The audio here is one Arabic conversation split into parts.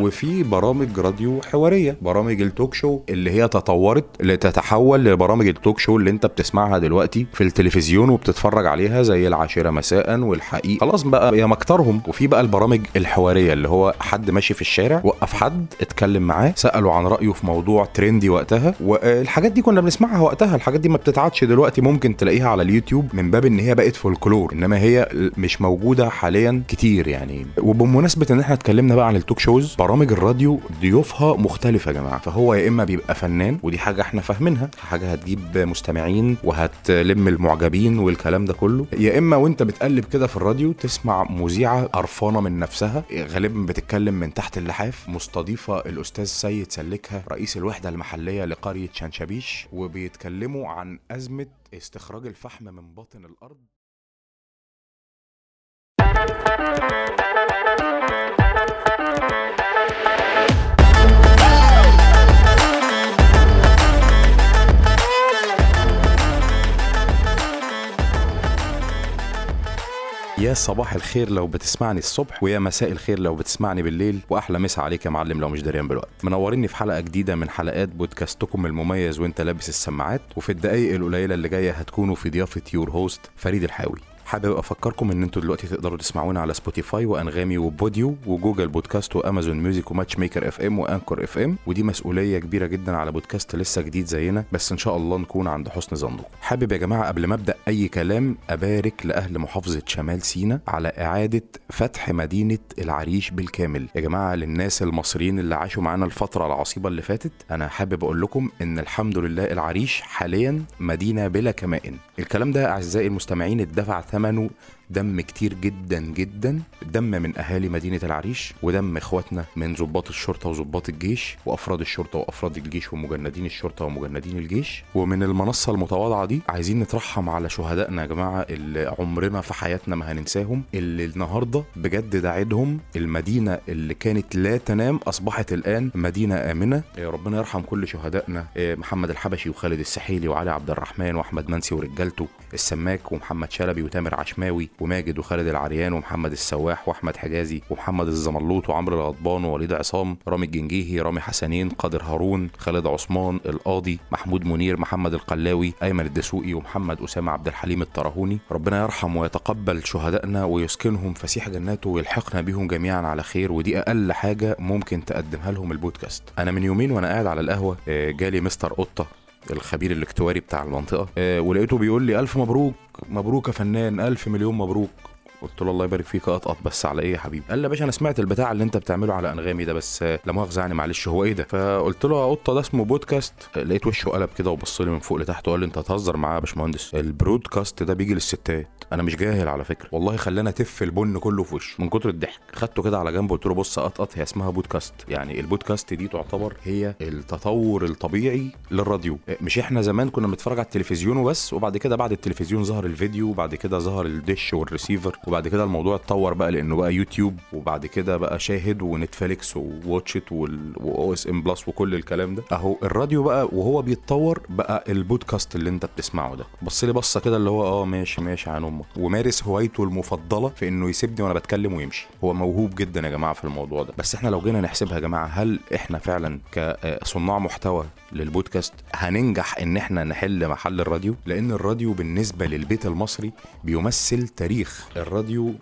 وفي برامج راديو حوارية برامج ال talk show اللي هي تطورت لتتحول لبرامج ال talk show اللي انت بتسمعها دلوقتي في التلفزيون وبتتفرج عليها زي العاشرة مساء والحقيقة. خلاص بقى يا مكترهم. وفي بقى البرامج الحوارية اللي هو حد ماشي في الشارع وقف حد اتكلم معاه سأله عن رأيه في موضوع trendy وقتها. والحاجات دي كنا بنسمعها وقتها. الحاجات دي ما بتتعادش دلوقتي ممكن تلاقيها على اليوتيوب من باب إن هي بقت فولكلور إنما هي مش موجودة حاليا كتير يعني. وبمناسبة إن إحنا اتكلمنا بقى عن التوك شوز برامج الراديو ضيوفها مختلفة يا جماعة. فهو يا إما بيبقى فنان ودي حاجة إحنا فاهمينها حاجة هتجيب مستمعين وهتلم المعجبين والكلام ده كله. يا إما وإنت بتقلب كده في الراديو تسمع مذيعة قرفانة من نفسها غالبا بتتكلم من تحت اللحاف مستضيفة الأستاذ سيد سلكها رئيس الوحدة المحلية لقرية شنشبيش وبيتكلموا عن أزمة استخراج الفحم من باطن الأرض. يا صباح الخير لو بتسمعني الصبح ويا مساء الخير لو بتسمعني بالليل وأحلى مسا عليك يا معلم لو مش دريان بالوقت. منورني في حلقة جديدة من حلقات بودكاستكم المميز وانت لابس السماعات وفي الدقايق القليلة اللي جاية هتكونوا في ضيافة your host فريد الحاوي. حابب أفكركم إن أنتوا دلوقتي تقدروا تسمعونا على سبوتيفاي وأنغامي وبوديو وجوجل بودكاست وأمازون ميوزك وماتش ميكر اف ام وأنكور اف ام ودي مسؤولية كبيرة جدا على بودكاست لسه جديد زينا بس إن شاء الله نكون عند حسن ظنكم. حابب يا جماعة قبل ما أبدأ أي كلام أبارك لأهل محافظة شمال سينا على إعادة فتح مدينة العريش بالكامل. يا جماعة للناس المصريين اللي عاشوا معانا الفترة العصيبة اللي فاتت أنا حابب أقول لكم إن الحمد لله العريش حاليا مدينة بلا كمائن. الكلام ده أعزائي المستمعين اتدفع تمنه. دم كتير جدا جدا. دم من أهالي مدينة العريش ودم إخواتنا من ضباط الشرطة وضباط الجيش وأفراد الشرطة وأفراد الجيش ومجندين الشرطة ومجندين الجيش. ومن المنصة المتواضعة دي عايزين نترحم على شهدائنا يا جماعة اللي عمرنا في حياتنا ما هننساهم اللي النهارده بجد دعيدهم المدينة اللي كانت لا تنام أصبحت الآن مدينة آمنة. يا ربنا يرحم كل شهدائنا. محمد الحبشي وخالد السحيلي وعلي عبد الرحمن وأحمد منسي ورجالته السماك ومحمد شلبي وتامر عشماوي وماجد وخالد العريان ومحمد السواح وأحمد حجازي ومحمد الزملوط وعمرو الغضبان ووليد عصام رامي الجنجيهي رامي حسنين قادر هارون خالد عثمان القاضي محمود منير محمد القلاوي أيمن الدسوقي ومحمد أسامة عبد الحليم الطرهوني. ربنا يرحم ويتقبل شهدائنا ويسكنهم فسيح جناته ويلحقنا بهم جميعا على خير ودي أقل حاجة ممكن تقدمها لهم البودكاست. أنا من يومين وأنا قاعد على القهوة جالي مستر قطة. الخبير الاكتواري بتاع المنطقة. أه ولقيته بيقول لي ألف مبروك مبروك يا فنان ألف مليون مبروك. قلت له الله يبارك فيك يا قطقط بس على إيه يا حبيبي؟ قال لي يا باشا أنا سمعت البتاع اللي أنت بتعمله على أنغامي ده بس لا مؤاخذة يعني معلش هو إيه ده؟ فقلت له يا قطة ده اسمه بودكاست لقيت وشه قلب كده وبص لي من فوق لتحت وقال لي أنت هتهزر معاه يا باشمهندس. البرودكاست ده بيجي للستات. أنا مش جاهل على فكرة. والله خلاني أتف البن كله في وشه من كتر الضحك. خدته كده على جنب قلت له بص قطقط هي اسمها بودكاست يعني البودكاست دي تعتبر هي التطور الطبيعي للراديو. مش إحنا زمان كنا بنتفرج على التلفزيون وبس وبعد كده بعد التلفزيون ظهر الفيديو وبعد كده ظهر الدش والريسيفر وبعد كده الموضوع اتطور بقى لأنه بقى يوتيوب وبعد كده بقى شاهد ونتفليكس وواتش ات وأو إس إم بلس وكل الكلام ده. أهو الراديو بقى وهو بيتطور بقى البودكاست اللي أنت بتسمعه ده. بص لي بصة كده اللي هو آه ماشي ماشي عن أمك. ومارس هوايته المفضلة في إنه يسيبني وأنا بتكلم ويمشي. هو موهوب جدا يا جماعة في الموضوع ده. بس إحنا لو جينا نحسبها يا جماعة هل إحنا فعلا كصناع محتوى للبودكاست هننجح إن إحنا نحل محل الراديو؟ لأن الراديو بالنسبة للبيت المصري بيمثل تاريخ الراديو.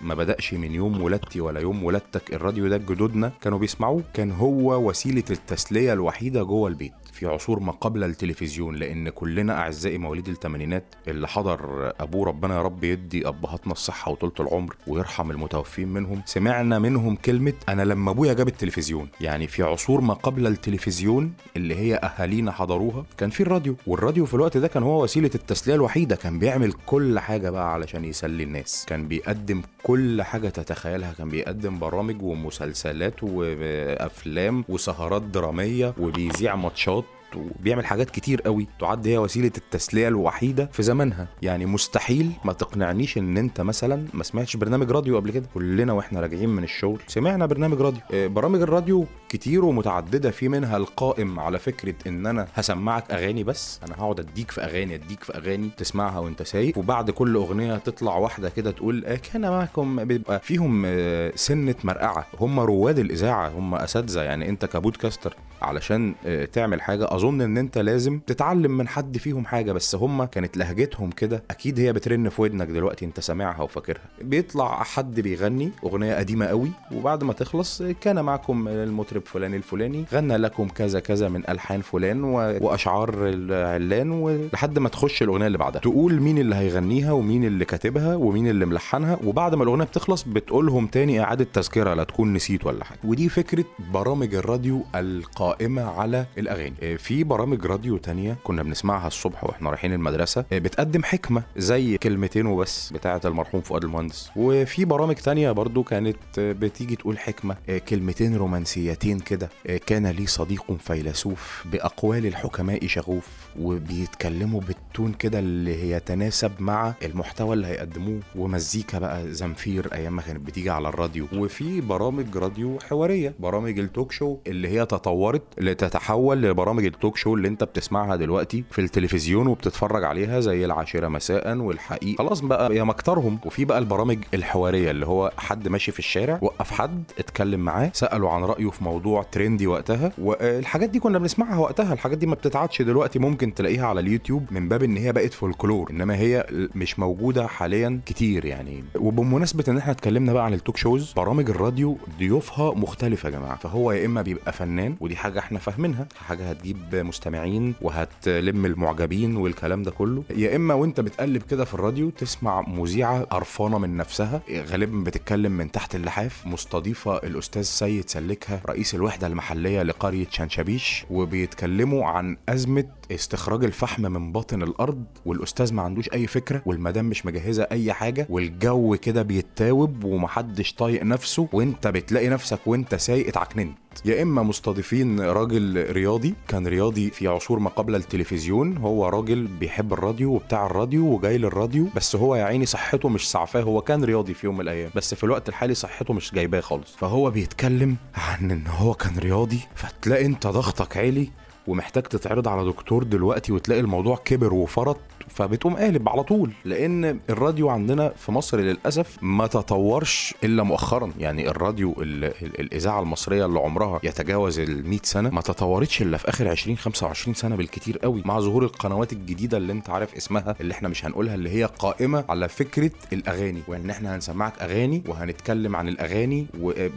ما بدأش من يوم ولادتي ولا يوم ولادتك. الراديو ده جدودنا كانوا بيسمعوه كان هو وسيلة التسلية الوحيدة جوه البيت. في عصور ما قبل التلفزيون لأن كلنا أعزائي مواليد الثمانينات اللي حضر أبوه ربنا يا رب يدي أبهاتنا الصحة وطولة العمر ويرحم المتوفين منهم سمعنا منهم كلمة أنا لما أبويا جاب التلفزيون. يعني في عصور ما قبل التلفزيون اللي هي أهالينا حضروها كان في الراديو والراديو في الوقت ده كان هو وسيلة التسلية الوحيدة كان بيعمل كل حاجة بقى علشان يسلي الناس. كان بيقدم كل حاجة تتخيلها كان بيقدم برامج ومسلسلات وأفلام وسهرات درامية وبيذيع ماتشات وبيعمل حاجات كتير قوي تعد هي وسيلة التسلية الوحيدة في زمانها يعني مستحيل ما تقنعنيش إن أنت مثلا ما سمعتش برنامج راديو قبل كده. كلنا وإحنا راجعين من الشغل سمعنا برنامج راديو. آه، برامج الراديو كتير ومتعددة في منها القائم على فكرة إن أنا هسمعك أغاني بس. أنا هقعد أديك في أغاني أديك في أغاني تسمعها وأنت سايق. وبعد كل أغنية تطلع واحدة كده تقول آه، كان معكم. بيبقى فيهم آه، سنة مرقعة. هم رواد الإذاعة هم أساتذة. يعني أنت كبودكاستر علشان تعمل حاجة أظن إن أنت لازم تتعلم من حد فيهم حاجة بس هم كانت لهجتهم كده. أكيد هي بترن في ودنك دلوقتي أنت سامعها وفاكرها. بيطلع حد بيغني أغنية قديمة قوي وبعد ما تخلص كان معكم المطرب فلان الفلاني غنى لكم كذا كذا من ألحان فلان و... وأشعار العلان ولحد ما تخش الأغنية اللي بعدها. تقول مين اللي هيغنيها ومين اللي كاتبها ومين اللي ملحنها وبعد ما الأغنية بتخلص بتقولهم تاني إعادة تذكرة لا تكون نسيت ولا حاجة. ودي فكرة برامج الراديو القائمة على الأغاني. آه، في برامج راديو تانية كنا بنسمعها الصبح وإحنا رايحين المدرسة آه، بتقدم حكمة زي كلمتين وبس بتاعة المرحوم فؤاد المهندس. وفي برامج تانية برضو كانت آه، بتيجي تقول حكمة آه، كلمتين رومانسيتين كده كان لي صديق فيلسوف بأقوال الحكماء شغوف وبيتكلموا بال tone كده اللي يتناسب مع المحتوى اللي هيقدموه. ومزيكا بقى زامفير أيام ما كانت بتيجي على الراديو. وفي برامج راديو حوارية برامج ال talk show اللي هي تطورت لتتحول لبرامج ال talk show اللي انت بتسمعها دلوقتي في التلفزيون وبتتفرج عليها زي العاشرة مساء والحقيقة. خلاص بقى يا مكترهم. وفي بقى البرامج الحوارية اللي هو حد ماشي في الشارع وقف حد اتكلم معاه سأله عن رأيه في موضوع trendy وقتها. والحاجات دي كنا بنسمعها وقتها. الحاجات دي ما بتتعادش دلوقتي. ممكن تلاقيها على اليوتيوب من باب إن هي بقت فولكلور إنما هي مش موجودة حاليا كتير يعني. وبمناسبة إن إحنا اتكلمنا بقى عن ال talk shows برامج الراديو ضيوفها مختلفة يا جماعة. فهو يا إما بيبقى فنان ودي حاجة إحنا فاهمينها حاجة هتجيب مستمعين وهتلم المعجبين والكلام ده كله. يا إما وأنت بتقلب كده في الراديو تسمع مذيعة قرفانة من نفسها غالبا بتتكلم من تحت اللحاف مستضيفة الأستاذ سيد سلكها رئيس الوحدة المحلية لقرية شنشبيش وبيتكلموا عن أزمة استخراج الفحم من باطن الأرض والأستاذ ما عندوش أي فكرة والمدام مش مجهزة أي حاجة والجو كده بيتاوب ومحدش طايق نفسه وأنت بتلاقي نفسك وأنت سايق اتعكننت. يا إما مستضيفين راجل رياضي كان رياضي في عصور ما قبل التلفزيون هو راجل بيحب الراديو وبتاع الراديو وجاي للراديو بس هو يا عيني صحته مش سعفاه هو كان رياضي في يوم من الأيام بس في الوقت الحالي صحته مش جايباه خالص. فهو بيتكلم عن إن هو كان رياضي فتلاقي أنت ضغطك عالي ومحتاج تتعرض على دكتور دلوقتي وتلاقي الموضوع كبر وفرط فبتقوم قالب على طول. لأن الراديو عندنا في مصر للأسف ما تطورش إلا مؤخرا. يعني الراديو ال ال الإذاعة المصرية اللي عمرها يتجاوز ال 100 سنة ما تطورتش إلا في آخر 20 25 سنة بالكتير قوي. مع ظهور القنوات الجديدة اللي أنت عارف اسمها اللي إحنا مش هنقولها اللي هي قائمة على فكرة الأغاني. وإن إحنا هنسمعك أغاني وهنتكلم عن الأغاني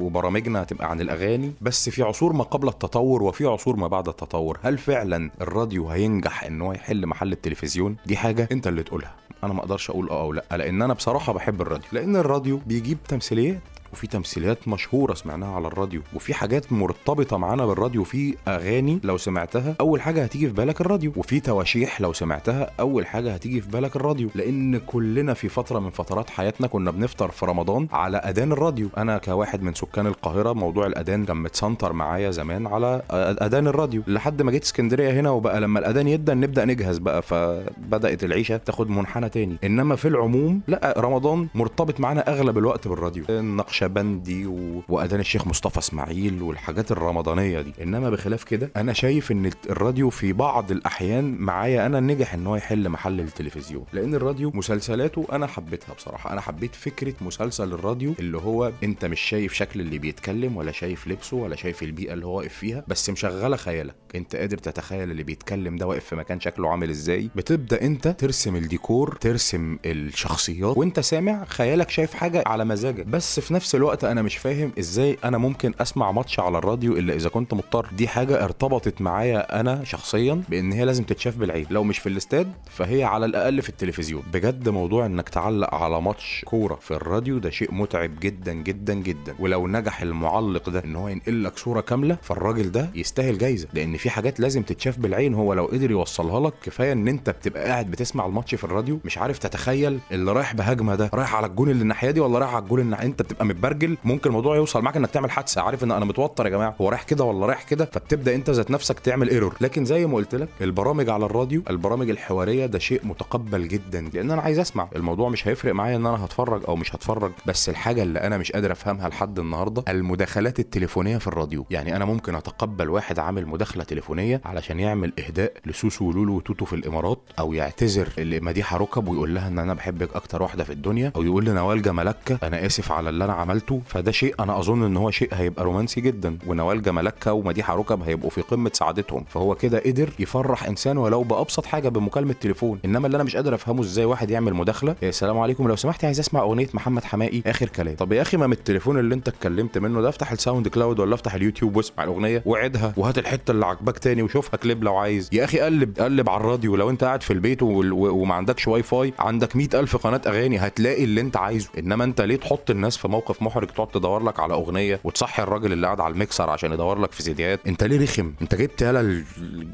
وبرامجنا هتبقى عن الأغاني. بس في عصور ما قبل التطور وفي عصور ما بعد التطور. هل فعلا الراديو هينجح إن هو يحل محل التلفزيون؟ دي حاجة أنت اللي تقولها. أنا ما أقدرش أقول آه أو لأ لأن أنا بصراحة بحب الراديو لأن الراديو بيجيب تمثيليات وفي تمثيليات مشهورة سمعناها على الراديو وفي حاجات مرتبطة معانا بالراديو في أغاني لو سمعتها أول حاجة هتيجي في بالك الراديو وفي تواشيح لو سمعتها أول حاجة هتيجي في بالك الراديو لأن كلنا في فترة من فترات حياتنا كنا بنفطر في رمضان على أذان الراديو. أنا كواحد من سكان القاهرة موضوع الأذان كان متسنتر معايا زمان على أذان الراديو. لحد ما جيت اسكندرية هنا وبقى لما الأذان يدن نبدأ نجهز بقى فبدأت العيشة تاخد منحنى تاني. إنما في العموم لا رمضان مرتبط معانا أغلب الوقت بالراديو. النقش نقشبندي و... وأذان الشيخ مصطفى إسماعيل والحاجات الرمضانية دي. إنما بخلاف كده أنا شايف إن الراديو في بعض الأحيان معايا أنا نجح إن هو يحل محل التلفزيون. لأن الراديو مسلسلاته أنا حبيتها بصراحة. أنا حبيت فكرة مسلسل الراديو اللي هو أنت مش شايف شكل اللي بيتكلم ولا شايف لبسه ولا شايف البيئة اللي هو واقف فيها بس مشغلة خيالك. أنت قادر تتخيل اللي بيتكلم ده واقف في مكان شكله عامل إزاي؟ بتبدأ أنت ترسم الديكور ترسم الشخصيات وأنت سامع خيالك شايف حاجة على مزاجك. بس في نفس الوقت أنا مش فاهم إزاي أنا ممكن أسمع ماتش على الراديو إلا إذا كنت مضطر. دي حاجة ارتبطت معايا أنا شخصيا بإن هي لازم تتشاف بالعين. لو مش في الاستاد فهي على الأقل في التلفزيون. بجد موضوع إنك تعلق على ماتش كورة في الراديو ده شيء متعب جدا جدا جدا. ولو نجح المعلق ده إن هو ينقل لك صورة كاملة فالراجل ده يستاهل جايزة. لأن في حاجات لازم تتشاف بالعين. هو لو قدر يوصلها لك كفاية إن أنت بتبقى قاعد بتسمع الماتش في الراديو مش عارف تتخيل اللي رايح بهجمة ده رايح على الجون اللي الناحية دي ولا رايح على الجون الناحيه أنت بتبقى متبرجل ممكن الموضوع يوصل معاك إنك تعمل حادثة. عارف إن أنا متوتر يا جماعة؟ هو رايح كده ولا رايح كده؟ فبتبدأ أنت ذات نفسك تعمل error لكن زي ما قلت لك البرامج على الراديو البرامج الحوارية ده شيء متقبل جدا. لأن أنا عايز أسمع. الموضوع مش هيفرق معايا إن أنا هتفرج أو مش هتفرج. بس الحاجة اللي أنا مش قادر أفهمها لحد النهارده المداخلات التليفونية في الراديو. يعني أنا ممكن أتقبل واحد عامل مداخلة تليفونية علشان يعمل إهداء لسوسو ولولو وتوتو في الإمارات أو يعتذر لمديحه ركب ويقول لها إن أنا بحبك أكتر واحدة في الدنيا أو يقول لنوال جمالكه أنا آسف على اللي أنا عملته فده شيء أنا أظن إن هو شيء هيبقى رومانسي جدا ونوال جمالكه ومديحه ركب هيبقوا في قمة سعادتهم. فهو كده قدر يفرح إنسان ولو بأبسط حاجة بمكالمة تليفون. إنما اللي أنا مش قادر أفهمه إزاي واحد يعمل مداخلة. يا سلام عليكم. لو سمحت عايز أسمع أغنية محمد حماقي آخر كلام. طب يا أخي ما من التليفون اللي أنت اتكلمت منه ده افتح ال SoundCloud ولا افتح اليوتيوب واسمع الأغنية وعدها وهات الحتة اللي عجبك تاني وشوفها كليب لو عايز. يا أخي قلب قلب على الراديو. لو أنت قاعد في البيت وما عندكش واي فاي عندك مئة ألف قناة أغاني هتلاقي اللي أنت عايزه. إنما أنت ليه تحط الناس في موقف محرج تقعد تدور لك على أغنية وتصحي الراجل اللي قاعد على الميكسر عشان يدور لك في سيديات انت ليه رخم؟ انت جبت يالا ال-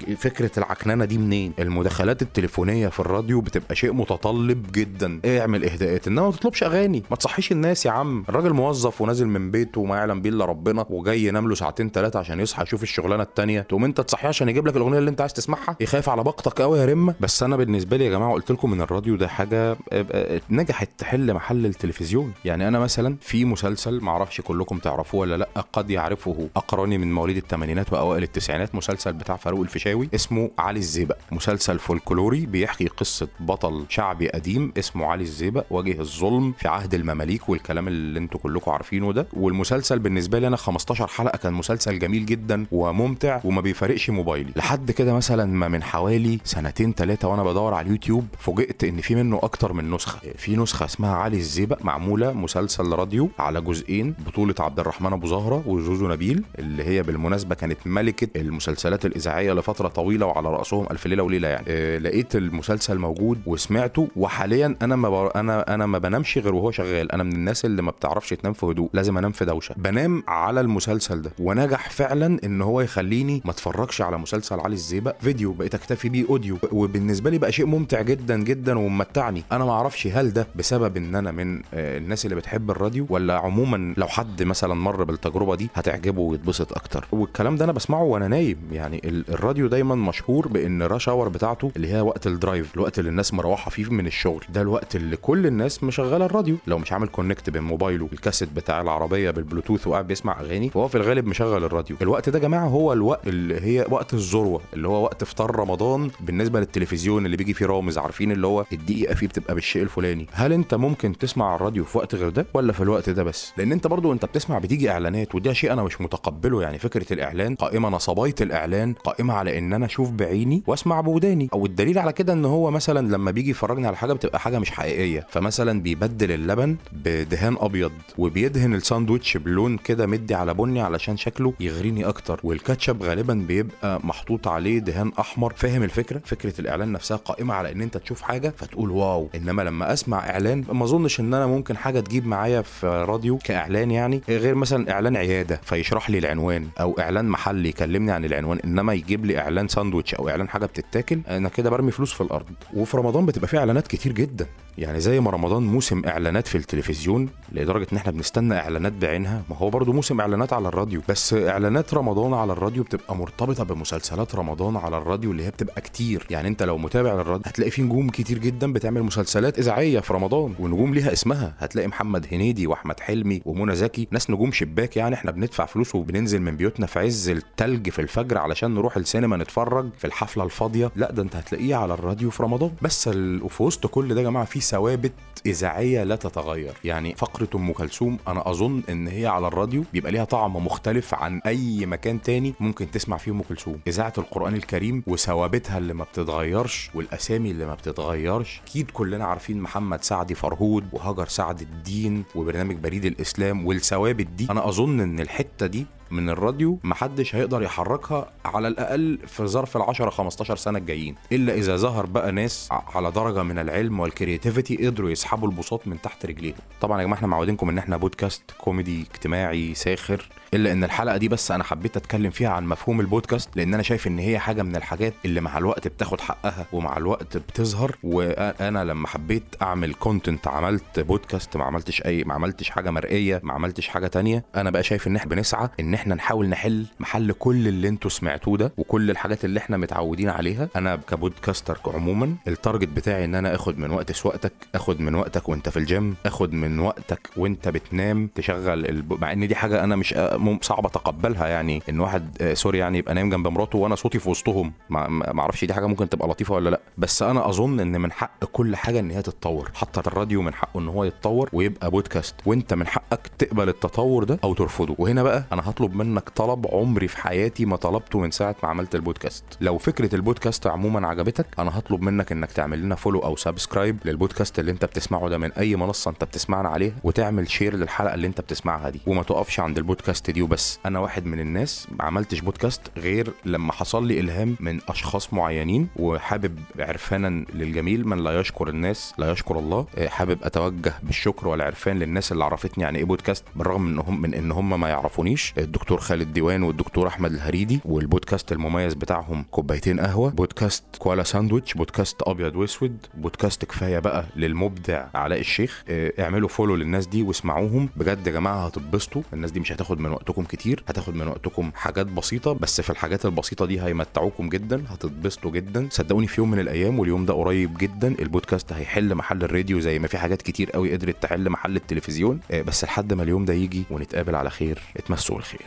ال- فكرة العكننة دي منين؟ المداخلات التليفونية في الراديو بتبقى شيء متطلب جدا. اعمل إهداءات. إنما ما تطلبش أغاني. ما تصحيش الناس يا عم. الراجل موظف ونازل من بيته وما يعلم بيه إلا ربنا وجاي ينام له ساعتين ثلاثة عشان يصحى يشوف الشغلانة التانية. تقوم انت تصحيه عشان يجيب لك الأغنية اللي انت عايز تسمعها. يخاف على باقتك قوي يا رمة. بس أنا بالنسبة لي يا جماعة قلت لكم إن الراديو ده حاجة آه، آه، نجحت تحل محل التلفزيون. يعني أنا مثلا في مسلسل معرفش كلكم تعرفوه ولا لأ قد يعرفه أقراني من مواليد الثمانينات وأوائل التسعينات مسلسل بتاع فاروق الفيشاوي اسمه علي الزيبق. مسلسل فولكلوري بيحكي قصة بطل شعبي قديم اسمه علي الزيبق واجه الظلم في عهد المماليك والكلام اللي أنتوا كلكم عارفينه ده. والمسلسل بالنسبة لي أنا 15 حلقة كان مسلسل جميل جدا وممتع وما بيفارقش موبايلي. لحد كده مثلا ما من حوالي سنتين ثلاثة وأنا بدور على اليوتيوب فوجئت إن في منه أكتر من نسخة. في نسخة اسمها علي الزيبق معمولة مسلسل راديو على جزئين بطولة عبد الرحمن أبو زهرة وزوزو نبيل اللي هي بالمناسبة كانت ملكة المسلسلات الإذاعية لفترة طويلة وعلى رأسهم ألف ليلة وليلة يعني. آه لقيت المسلسل موجود وسمعته وحاليا أنا ما بر... أنا أنا ما بنامش غير وهو شغال. أنا من الناس اللي ما بتعرفش تنام في هدوء لازم أنام في دوشة. بنام على المسلسل ده ونجح فعلا إن هو يخليني ما اتفرجش على مسلسل علي الزيبق. فيديو بقيت أكتفي بيه audio. وبالنسبة لي بقى شيء ممتع جدا جدا وممتعني. أنا ما أعرفش هل ده بسبب إن أنا من آه، الناس اللي بتحب الراديو ولا عموما لو حد مثلا مر بالتجربة دي هتعجبه ويتبسط أكتر. والكلام ده أنا بسمعه وأنا نايم. يعني ال- الراديو دايما مشهور بإن rush hour بتاعته اللي هي وقت ال drive الوقت اللي الناس مروحة فيه من الشغل. ده الوقت اللي كل الناس مشغلة الراديو. لو مش عامل connect بين موبايله الكاسيت بتاع العربية بالبلوتوث وقاعد بيسمع أغاني فهو في الغالب مشغل الراديو. الوقت ده يا جماعة هو الوقت اللي هي وقت الذروة اللي هو وقت افطار رمضان بالنسبة للتلفزيون اللي بيجي فيه رامز عارفين اللي هو الدقيقة فيه بتبقى بالشيء الفلاني. هل أنت ممكن تسمع الراديو في وقت غير ده ولا في الوقت ده بس. لأن أنت برضو انت بتسمع بتيجي إعلانات وده شيء أنا مش متقبله يعني. فكرة الإعلان قائمة نصبايه الإعلان قائمة على إن أنا أشوف بعيني وأسمع بوداني. أو الدليل على كده إن هو مثلا لما بيجي يفرجني على حاجة بتبقى حاجة مش حقيقية. فمثلا بيبدل اللبن بدهان أبيض وبيدهن الساندوتش بلون كده مدي على بني علشان شكله يغريني أكتر. والكاتشب غالبا بيبقى محطوط عليه دهان أحمر. فاهم الفكرة؟ فكرة الإعلان نفسها قائمة على إن أنت تشوف حاجة فتقول واو. إنما لما أسمع إعلان ما أظنش إن أنا ممكن حاجة تجيب معايا في راديو كإعلان يعني غير مثلا إعلان عيادة فيشرح لي العنوان أو إعلان محل يكلمني عن العنوان إنما يجيب لي إعلان ساندوتش أو إعلان حاجة بتتاكل أنا كده برمي فلوس في الأرض. وفي رمضان بتبقى فيه إعلانات كتير جدا. يعني زي ما رمضان موسم إعلانات في التلفزيون لدرجة إن إحنا بنستنى إعلانات بعينها. ما هو برضه موسم إعلانات على الراديو. بس إعلانات رمضان على الراديو بتبقى مرتبطة بمسلسلات رمضان على الراديو اللي هي بتبقى كتير. يعني أنت لو متابع للراديو هتلاقي في نجوم كتير جدا بتعمل مسلسلات إذاعية في رمضان ونجوم ليها اسمها. هتلاقي محمد هنيدي وأحمد حلمي ومنى زكي ناس نجوم شباك يعني إحنا بندفع فلوس وبننزل من بيوتنا في عز التلج في الفجر علشان نروح السينما نتفرج في الحفلة الفاضية. لا ده أنت هتلاقيه على الراديو في رمضان. بس. وفي وسط كل ده يا جماعة في ثوابت إذاعية لا تتغير. يعني فقرة أم كلثوم أنا أظن إن هي على الراديو بيبقى ليها طعم مختلف عن أي مكان تاني ممكن تسمع فيه أم كلثوم. إذاعة القرآن الكريم وثوابتها اللي ما بتتغيرش والأسامي اللي ما بتتغيرش. أكيد كلنا عارفين محمد سعدي فرهود وهاجر سعد الدين وبرنامج بريد الإسلام والثوابت دي أنا أظن إن الحتة دي من الراديو محدش هيقدر يحركها على الأقل في ظرف ال 10 15 سنة الجايين إلا إذا ظهر بقى ناس على درجة من العلم وال creativity قدروا يسحبوا البساط من تحت رجليهم. طبعا يا جماعة إحنا معودينكم إن إحنا بودكاست كوميدي اجتماعي ساخر إلا إن الحلقة دي بس أنا حبيت أتكلم فيها عن مفهوم البودكاست لأن أنا شايف إن هي حاجة من الحاجات اللي مع الوقت بتاخد حقها ومع الوقت بتظهر. وأنا لما حبيت أعمل content عملت بودكاست ما عملتش أي ما عملتش حاجة مرئية ما عملتش حاجة تانية أنا بقى شايف إن إحنا بنسعى إن إحنا نحاول نحل محل كل اللي أنتوا سمعتوه ده وكل الحاجات اللي إحنا متعودين عليها. أنا ك podcaster عموما ال target بتاعي إن أنا آخد من وقت سواقتك آخد من وقتك وأنت في الجيم آخد من وقتك وأنت بتنام تشغل الب... مع إن دي حاجة أنا مش صعب أتقبلها يعني. إن واحد آه، sorry يعني يبقى نايم جنب مراته وأنا صوتي في وسطهم. ما أعرفش دي حاجة ممكن تبقى لطيفة ولا لأ. بس أنا أظن إن من حق كل حاجة إن هي تتطور. حتى الراديو من حقه إن هو يتطور ويبقى بودكاست وأنت من حقك تقبل التطور ده أو ترفضه. وهنا بقى أنا هطلب منك طلب عمري في حياتي ما طلبته من ساعة ما عملت البودكاست. لو فكرة البودكاست عموما عجبتك أنا هطلب منك إنك تعمل لنا follow أو subscribe للبودكاست اللي أنت بتسمعه ده من أي منصة أنت بتسمعنا عليها وتعمل share للحلقة اللي أنت بتسمعها دي. وما تقفش عند البودكاست دي وبس. أنا واحد من الناس ما عملتش بودكاست غير لما حصل لي إلهام من أشخاص معينين وحابب عرفانا للجميل من لا يشكر الناس لا يشكر الله. آه، حابب أتوجه بالشكر والعرفان للناس اللي عرفتني يعني إيه بودكاست بالرغم من انهم من إن هم ما يعرفونيش. الدكتور خالد ديوان والدكتور أحمد الهريدي والبودكاست المميز بتاعهم كوبايتين قهوة بودكاست كوالا ساندويتش بودكاست أبيض وأسود بودكاست كفاية بقى للمبدع علاء الشيخ. آه، اعملوا follow للناس دي واسمعوهم. بجد يا جماعة هتتبسطوا الناس دي مش هتاخد من وقتكم كتير هتاخد من وقتكم حاجات بسيطة بس في الحاجات البسيطة دي هيمتعوكم جدا هتتبسطوا جدا. صدقوني في يوم من الأيام واليوم ده قريب جدا البودكاست هيحل محل الراديو زي ما في حاجات كتير قوي قدرت تحل محل التلفزيون. آه، بس لحد ما اليوم ده يجي ونتقابل على خير اتمسوا بالخير.